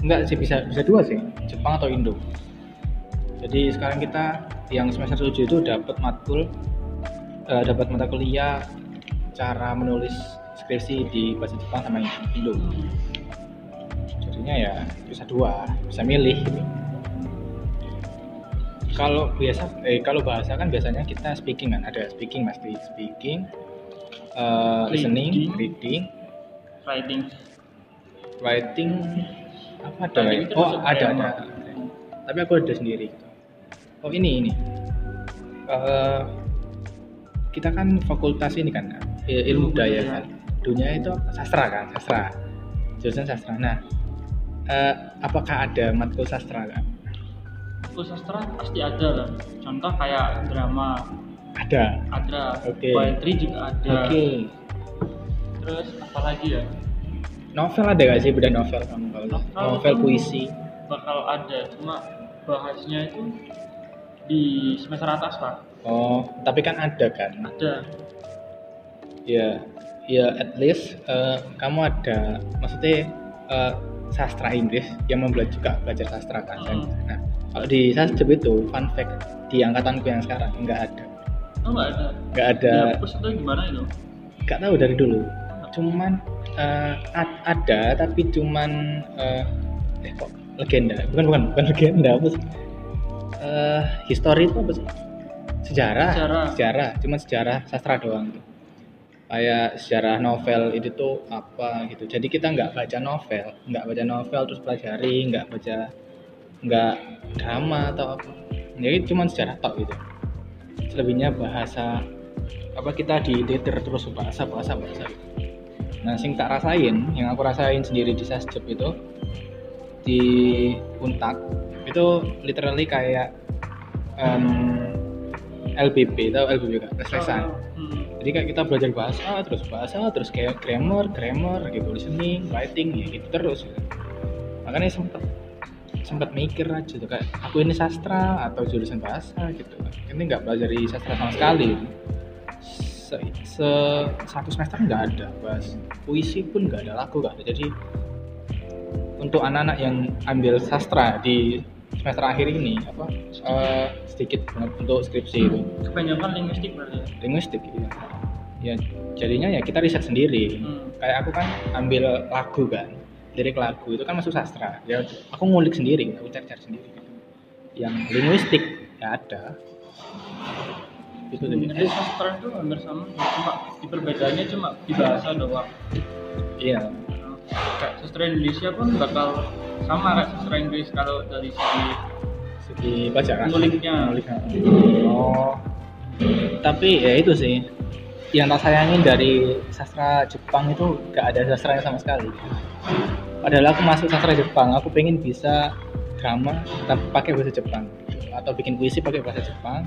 enggak sih bisa bisa dua sih. Jepang atau Indo. Jadi sekarang kita yang semester 7 itu dapat matkul eh, dapat mata kuliah cara menulis skripsi di bahasa Jepang sama Indo. Jadinya ya bisa dua bisa milih gitu kalau biasa eh kalau bahasa kan biasanya kita speaking kan ada speaking pasti speaking eh, listening Reading. writing. Writing apa ada Writing ya? oh ada ada. Tapi aku ada sendiri. Oh ini ini. Eh, kita kan fakultas ini kan ilmu budaya budaya. kan. Dunia itu sastra kan sastra. Jurusan sastra. Nah eh, apakah ada matkul sastra kan Buku sastra pasti ada lah contoh kayak drama. Ada. Ada. Oke. poetry juga ada. Oke. Terus apa lagi ya? Novel ada gak sih beda novel kamu kalau Novel novel puisi? bakal ada. Cuma bahasnya itu di semester atas pak. Oh tapi kan ada kan? Ada. Ya ya at least eh, kamu ada maksudnya eh, sastra Inggris yang membuat juga belajar sastra kan? Hmm. nah kalau di sasjep itu fun fact di angkatanku yang sekarang nggak ada. Oh nggak ada? Nggak ada. Atau gimana itu? Nggak tahu dari dulu. Cuman ad- ada tapi cuman eh, eh kok legenda? Bukan bukan bukan legenda apa sih? Eh, history itu apa sih? Sejarah. Sejarah. sejarah. Cuman sejarah sastra doang gitu. kayak sejarah novel itu tuh apa gitu. Jadi kita nggak baca novel nggak baca novel terus pelajari nggak baca nggak drama atau apa jadi cuman sejarah tok gitu selebihnya bahasa apa kita ditetir terus bahasa bahasa bahasa gitu. nah sing tak rasain yang aku rasain sendiri di sasjep itu di untak itu literally kayak em, LBB atau LBB kan les-lesan Hmm. jadi kayak kita belajar bahasa terus bahasa terus kayak grammar grammar gitu listening writing ya gitu terus gitu. makanya sempet sempat mikir aja tuh kayak aku ini sastra atau jurusan bahasa gitu. Ini nggak belajar di sastra sama sekali. Se, se- satu semester nggak ada bahas puisi pun nggak ada lagu nggak ada jadi untuk anak-anak yang ambil sastra di semester akhir ini apa eh, sedikit banget untuk skripsi itu. Kebanyakan linguistik berarti linguistik ya. ya jadinya ya kita riset sendiri. Hmm. kayak aku kan ambil lagu kan lirik lagu itu kan masuk sastra. Ya aku ngulik sendiri aku cari-cari sendiri. Gitu. yang linguistik ya ada. Itu sebenarnya sastra itu hampir sama cuma di perbedaannya cuma di bahasa doang. Iya. Kayak sastra Indonesia pun bakal sama kayak sastra Inggris kalau dari segi segi bacaan nguliknya. Nguliknya. oh. Tapi ya itu sih yang tak sayangin dari sastra Jepang itu gak ada sastranya sama sekali. Padahal aku masuk sastra Jepang aku pengen bisa drama tapi pakai bahasa Jepang. Atau bikin puisi pakai bahasa Jepang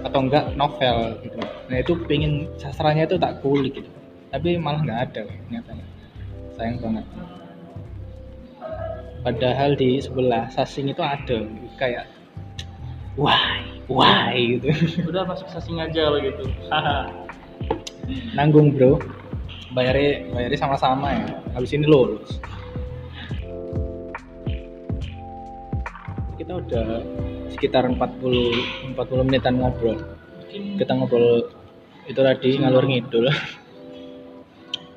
atau enggak novel gitu. Nah itu pengen sastranya itu tak kulik gitu. Tapi malah nggak ada nyatanya. Sayang banget. Padahal di sebelah sasing itu ada kayak why? Why? gitu. Udah masuk sasing aja lo gitu nanggung bro bayarnya bayarnya sama-sama ya habis ini lulus kita udah sekitar 40 40 menitan ngobrol kita ngobrol itu tadi ngalur ngidul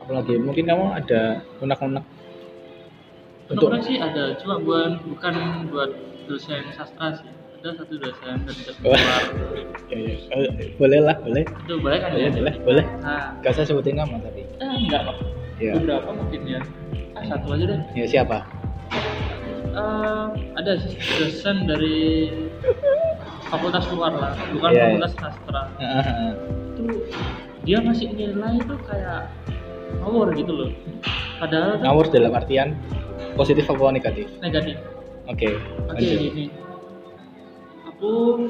apalagi mungkin kamu ada unek-unek untuk sih ada, cuma bukan bukan buat dosen sastra sih. Ada satu dosen dari Wah. luar. ya, ya. Eh, boleh lah boleh Itu boleh kan boleh ya? boleh boleh Nah, gak usah sebutin nama tapi eh, enggak kok. ya Beberapa mungkin ya. Ah, satu aja deh. ya siapa eh, ada dosen dari fakultas luar lah bukan Iya, iya. fakultas sastra itu dia ngasih nilai itu kayak ngawur gitu loh padahal ngawur dalam artian positif apa negatif negatif oke oke lanjut gini aku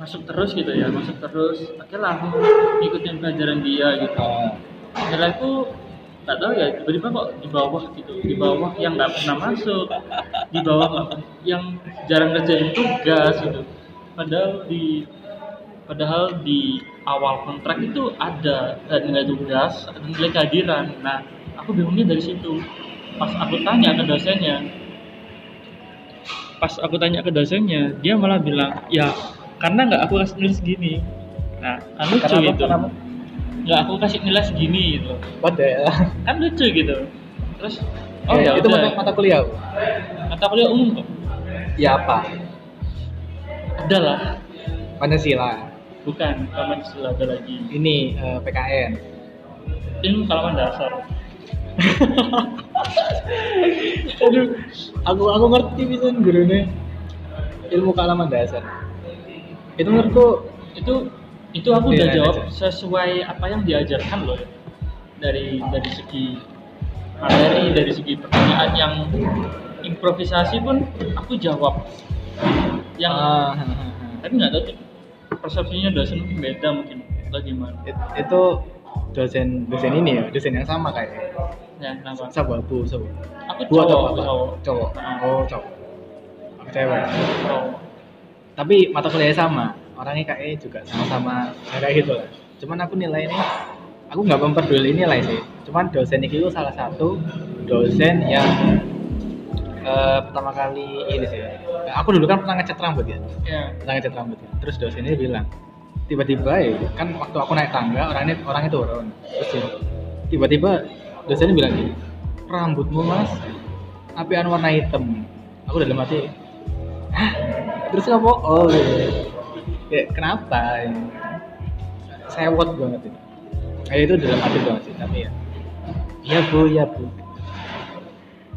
masuk terus gitu ya masuk terus. Oke lah aku ngikutin pelajaran dia gitu. Oh, nilaiku nggak tahu ya tiba-tiba kok di bawah gitu di bawah yang nggak pernah masuk di bawah yang jarang kerjain tugas gitu. Padahal di padahal di awal kontrak itu ada ada nilai tugas ada nilai kehadiran. Nah aku bingungnya dari situ. Pas aku tanya ke dosennya pas aku tanya ke dosennya dia malah bilang ya karena nggak aku kasih nulis gini nah kan lucu Kenapa? gitu. Kenapa? nggak aku kasih nilai segini gitu. The hell? kan lucu gitu. Terus oh Eh, ya itu udah. mata, mata kuliah. Mata kuliah umum kok. Ya apa? Ada lah. Pancasila. Bukan istilah ada lagi. Ini eh, PKN ilmu kalaman dasar aduh aku aku ngerti bisa gurunya ilmu kealaman dasar. Itu menurutku itu itu aku udah Iya, jawab iya. sesuai apa yang diajarkan loh. Dari dari segi materi dari segi pertanyaan yang improvisasi pun aku jawab. Yang Ah, tapi nggak tahu tuh, persepsinya dosen mungkin beda mungkin atau gimana? It- itu dosen dosen ini ya dosen yang sama kayak ya kenapa? Sabu bu sabu. Aku cowok aku cowok. Cowok. Ah. oh cowok. Aku cewek. Cowok. tapi mata kuliahnya sama. Orangnya kayaknya juga sama-sama kayak gitu lah. Cuman aku nilai ini aku nggak memperduli nilai sih. Cuman dosen itu salah satu dosen yang eh, pertama kali ini sih. Aku dulu kan pernah ngecat rambut ya? Ya pernah ngecat rambut ya. terus dosennya bilang tiba-tiba ya kan waktu aku naik tangga orangnya orangnya turun. Terus tiba-tiba dosennya bilang gini rambutmu mas apian warna hitam. Aku dalam hati hah? Terus apa? Oh iya. kayak kenapa sewot banget itu kayak itu dalam hati banget sih tapi ya. Ya bu ya bu.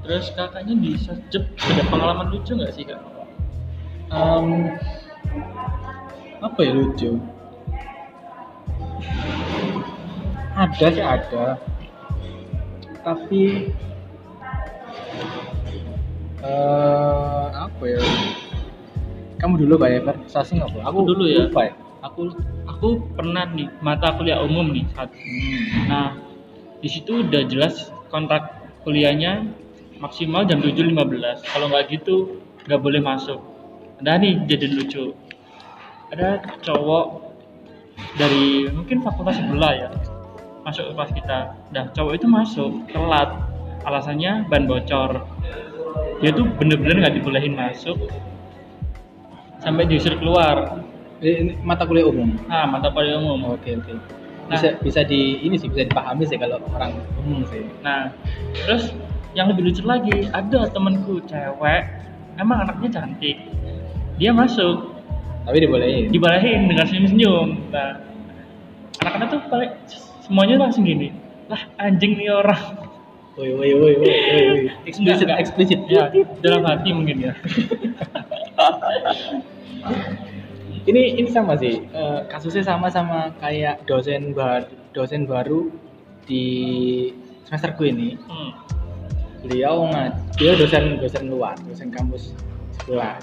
Terus kakaknya bisa cep ada pengalaman lucu nggak sih kak? Em, apa ya lucu? Ada sih ada tapi eh apa ya? Kamu dulu pak ya Fer? Sasi nggak Bu? aku dulu ya. lupa ya. Aku aku pernah nih mata kuliah umum nih saat nah di situ udah jelas kontrak kuliahnya maksimal jam 7.15 kalau nggak gitu nggak boleh masuk. Ada nih jadi lucu. Ada cowok dari mungkin fakultas sebelah ya masuk ke kelas kita nah cowok itu masuk telat. Alasannya ban bocor. Dia tuh bener-bener nggak dibolehin masuk sampai diusir keluar. Eh, ini mata kuliah umum? Nah mata kuliah umum. Oke oke. Nah. bisa bisa di ini sih bisa dipahami sih kalau orang umum sih. Nah, terus yang lebih lucu lagi, ada temenku cewek, emang anaknya cantik. Dia masuk, tapi dibolehin. Dibalahin dengan senyum-senyum. Nah, anak-anak tuh paling semuanya langsung gini, lah anjing nih orang. woi woi woi woi woi. Eksplisit eksplisit. Ya, dalam hati mungkin ya. ini ini sama sih. Eh, kasusnya sama sama kayak dosen baru dosen baru di semesterku ini. Hmm. beliau ngaj dia dosen dosen luar dosen kampus sebelah.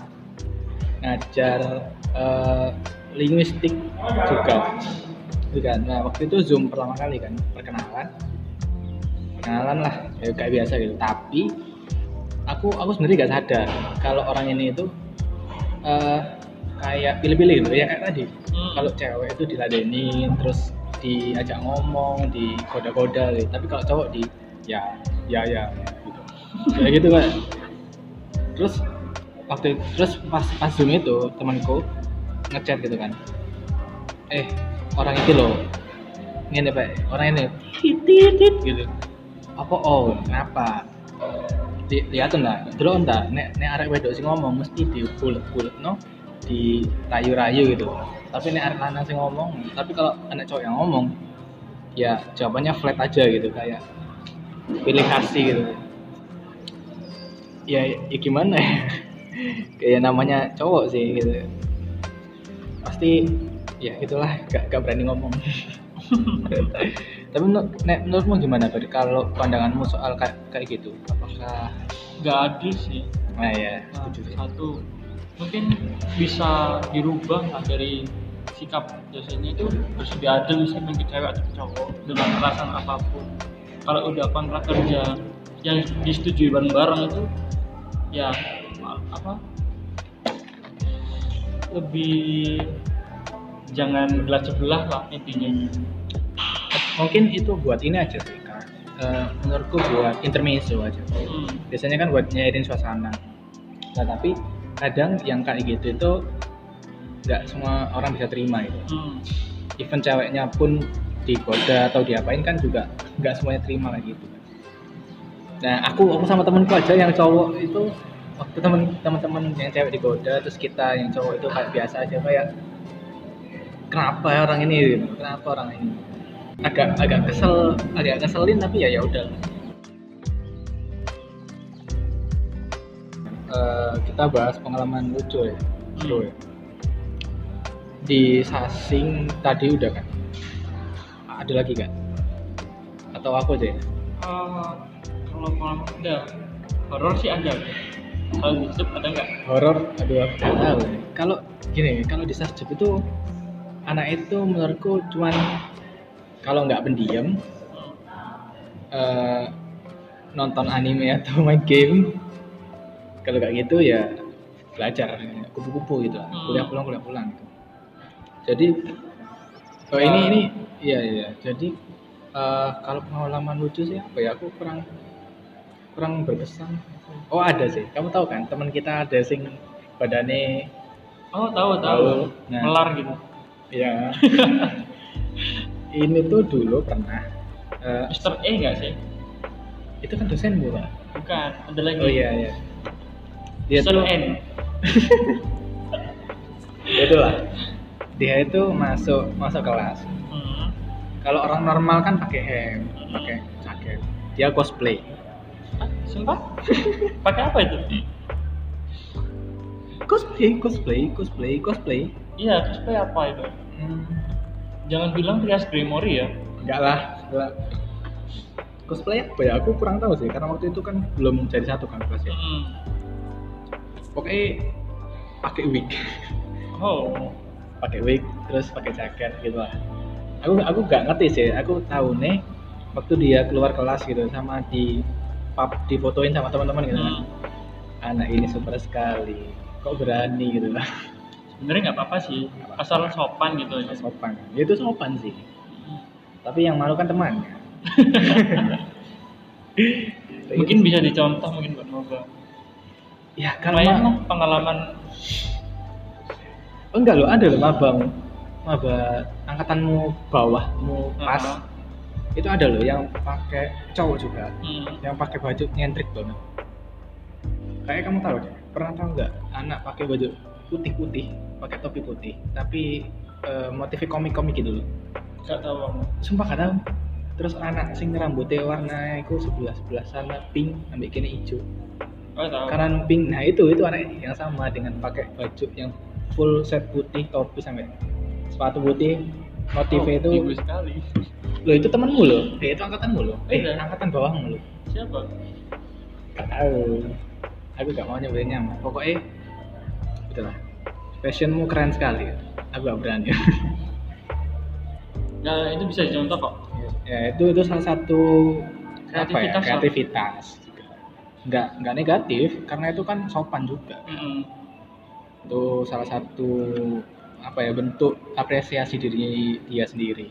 Ngajar eh, linguistik juga juga nah waktu itu zoom pertama kali kan perkenalan. Perkenalan lah ya kayak biasa gitu. Tapi aku aku sebenarnya gak sadar kalau orang ini itu eh, kayak pilih-pilih gitu ya kayak tadi. Hmm. kalau cewek itu diladenin terus diajak ngomong digoda-goda gitu. tapi kalau cowok di ya ya ya gitu. Kayak gitu kan terus waktu terus pas pas zoom itu temanku ngechat gitu kan. Eh orang itu loh. Ini pak orang ini. Titit gitu. Apa? Oh kenapa? Di, lihat enggak? Dulu enggak? Nek nek arek wedok sing ngomong mesti di bulet bulet no? Di rayu rayu gitu. Tapi nek arek lanang sing ngomong tapi kalau anak cowok yang ngomong ya jawabannya flat aja gitu kayak pilih kasih gitu. Ya, ya gimana ya? Kayak namanya cowok sih gitu. Pasti ya itulah gak, gak berani ngomong. Tapi menur- nek- menurutmu gimana Ber? kalau pandanganmu soal kayak kayak gitu apakah nggak adil sih. Nah ya Nah, setuju sih. satu mungkin bisa dirubah lah dari sikap dosennya itu harus lebih adil misalnya ke cewek atau ke cowok dengan alasan apa pun. Kalau udah kontrak kerja yang disetujui bareng-bareng itu ya apa lebih jangan belah sebelah lah intinya mungkin itu buat ini aja sih Kak. Eh, menurutku buat intermezzo aja hmm. biasanya kan buat nyairin suasana nah tapi kadang yang kayak gitu itu nggak semua orang bisa terima itu Hmm. even ceweknya pun digoda atau diapain kan juga nggak semuanya terima kayak gitu nah aku aku sama temenku aja yang cowok itu waktu temen teman-teman yang cewek digoda terus kita yang cowok itu kayak biasa aja kayak kenapa ya orang ini gitu. kenapa orang ini? Agak agak kesel agak keselin tapi ya ya udah. Eh, kita bahas pengalaman lucu ya seru ya di sasing tadi udah kan? Ada lagi kan atau aku aja ya? Ah, kalau pengalaman ada horor sih ada. Kalau di ada nggak? Horor? Aduh aku tahu. Kalau gini kalau di Sarjep itu anak itu menurutku cuman kalau nggak pendiam eh, nonton anime atau main game kalau kayak gitu ya belajar kupu-kupu gitu lah. Hmm. kuliah pulang kuliah pulang gitu. jadi oh ini ini iya iya jadi eh, kalau pengalaman lucu sih apa ya aku kurang kurang berkesan oh ada sih kamu tahu kan teman kita ada sing badannya oh tahu tahu Tahu. Nah. melar gitu ya ini tuh dulu pernah eh, Mister E nggak sih? Itu kan dosen pak bukan ada lagi. Oh iya iya. Dia tuh N. Itulah. Dia itu masuk masuk kelas. Hmm. kalau orang normal kan pakai hem pakai jaket. Dia cosplay. Ah, sumpah? Pakai apa itu? Cosplay cosplay cosplay cosplay. Iya cosplay apa itu hmm, jangan bilang Trias Primori ya. Enggak lah enggak. cosplay apa ya? Aku kurang tahu sih karena waktu itu kan belum jadi satu kan kelasnya hmm. pokoknya pakai wig. Oh. Pakai wig terus pakai jaket gitu lah. Aku aku nggak ngerti sih aku tahu nih waktu dia keluar kelas gitu sama di pub difotoin sama teman-teman gitu kan. Hmm. anak ini super sekali kok berani gitu lah sebenarnya nggak apa-apa sih asal sopan gitu aja. Sopan. Ya, itu sopan sih. Tapi yang malu kan temannya mungkin bisa dicontoh mungkin buat Moga ya kan lumayan ma- lah pengalaman. Oh, enggak loh ada loh mabang maba angkatanmu bawahmu pas. Aha. itu ada loh yang pakai cowok juga. Hmm. yang pakai baju nyentrik banget. Kayak kamu tahu deh pernah tahu nggak anak pakai baju putih-putih pakai topi putih. Tapi eh, motifnya komik-komik gitu loh. Tahu kamu. Sumpah gak tahu. Terus anak sing rambutnya warna itu sebelah sebelah sana pink ambil kini hijau oh tahu. Kanan pink. Nah itu itu anak yang sama dengan pakai baju yang full set putih topi sampai sepatu putih. Motifnya Oh, ibu itu sekali. Loh itu temenmu loh. Eh itu angkatanmu loh. Eh Iya. angkatan bawahmu loh. Siapa? Gak tahu. Aku gak mau nyebutinnya mah pokoknya itulah. Fashionmu keren sekali. Aku gak berani. Nah itu bisa dicontoh kok. Ya itu itu salah satu apa ya Kreativitas kreativitas. Nggak nggak negatif karena itu kan sopan juga. Mm-mm. itu salah satu apa ya bentuk apresiasi diri dia sendiri.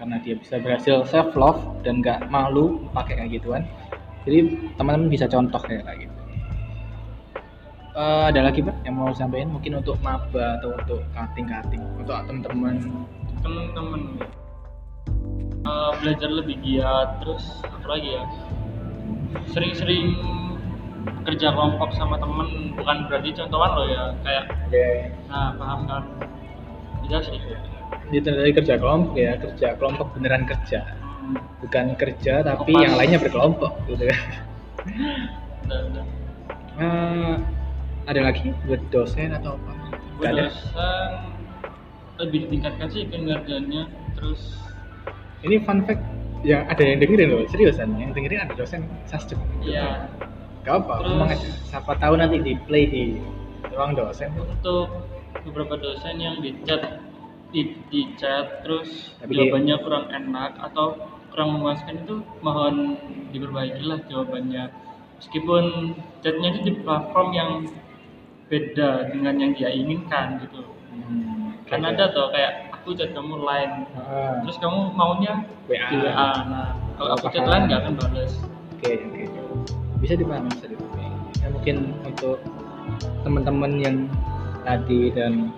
Karena dia bisa berhasil self love dan nggak malu pakai kayak gituan. Jadi teman-teman bisa contoh kayak kayak gitu Eh, ada lagi pak yang mau sampaikan mungkin untuk maba atau untuk cutting cutting untuk teman-teman. Temen-temen Eh, belajar lebih giat terus apa lagi ya? Sering-sering kerja kelompok sama temen bukan berarti contohan lo ya kayak nah paham kan? Iya sih. Itu dari kerja kelompok ya kerja kelompok beneran kerja. Bukan kerja tapi Kopas. yang lainnya berkelompok gitu kan. Udah. Eh, ada lagi buat dosen atau apa? Buat ada? dosen lebih ditingkatkan sih kinerjanya terus ini fun fact yang ada yang dengerin loh seriusan yang dengerin ada dosen sastra. Ya gak apa Terus- ngomong aja siapa tahu nanti di play di ruang dosen. Untuk beberapa dosen yang di chat di, di chat terus Tapi dia- jawabannya kurang enak atau kurang memuaskan itu mohon diperbaiki lah jawabannya. Meskipun chatnya itu di platform yang beda dengan yang dia inginkan gitu. Hmm, kan ada tuh kayak aku chat kamu line Ah, terus kamu maunya WA. di WA nah kalau aku chat line nggak akan balas oke oke bisa dipahami bisa dipahami ya mungkin untuk teman-teman yang tadi dan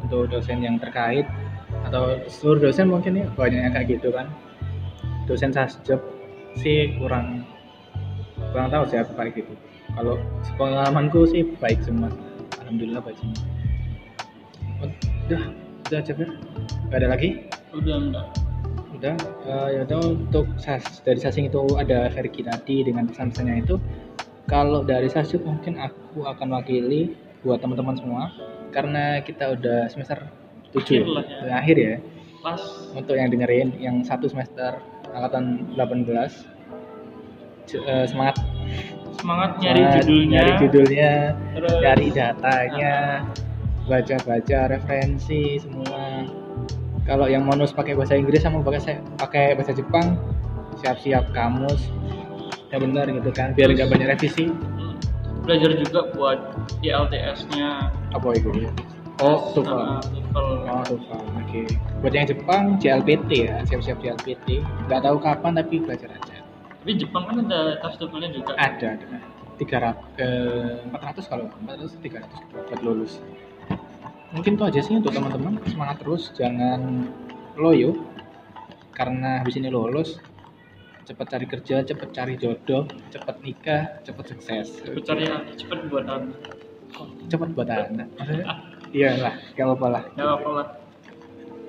untuk dosen yang terkait atau seluruh dosen mungkin ya banyak yang kayak gitu kan. Dosen sasjab sih kurang kurang tahu sih aku kayak gitu kalau pengalamanku sih baik semua. Alhamdulillah baik semua. Udah udah aja. Nggak ada lagi? Udah enggak udah eh, ya udah untuk sas dari sasing itu ada Fergie tadi dengan pesan-pesannya itu kalau dari sasuk mungkin aku akan wakili buat teman-teman semua karena kita udah semester 7 Akhir lah ya. ya. akhir ya? Pas. Untuk yang dengerin yang satu semester angkatan 18 j- eh, semangat semangat nyari Semangat judulnya. nyari judulnya terus. cari datanya baca-baca referensi semua. Kalau yang bonus pakai bahasa Inggris sama pakai pakai bahasa Jepang siap-siap kamus. Ya benar gitu kan biar nggak banyak revisi. Belajar juga buat ILTS-nya apa itu oh TOEFL TOEFL. oh TOEFL oke. Buat yang Jepang JLPT ya siap-siap JLPT nggak tahu kapan tapi belajar aja Tapi Jepang kan ada tes TOEFL-nya juga. ada ada. Tiga empat ratus kalau empat ratus tiga ratus buat lulus. Mungkin itu aja sih untuk teman-teman. Semangat terus jangan loyo. Karena habis ini lulus cepat cari kerja cepat cari jodoh cepat nikah cepat sukses. Cepet cari cepet buat anak. cepat buat anak maksudnya? Iyalah gak apa-apa lah. Ya apa lah.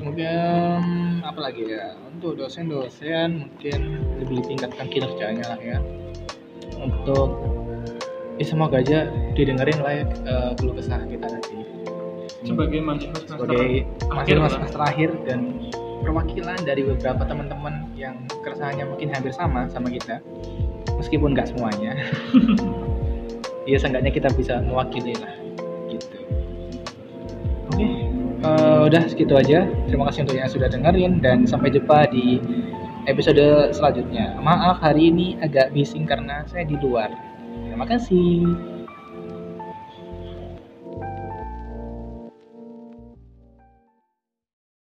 Mungkin apa lagi ya? Untuk dosen-dosen mungkin lebih ditingkatkan kinerjanya lah ya. Untuk ya semoga aja didengerin lah ya eh, keluh kesah kita nanti. Sebagai mahasiswa sebagai mahasiswa semester akhir dan perwakilan dari beberapa teman-teman yang keresahannya mungkin hampir sama sama kita meskipun nggak semuanya. Ya seenggaknya kita bisa mewakili lah eh, udah segitu aja. Terima kasih untuk yang sudah dengerin dan sampai jumpa di episode selanjutnya. Maaf hari ini agak bising karena saya di luar. Terima kasih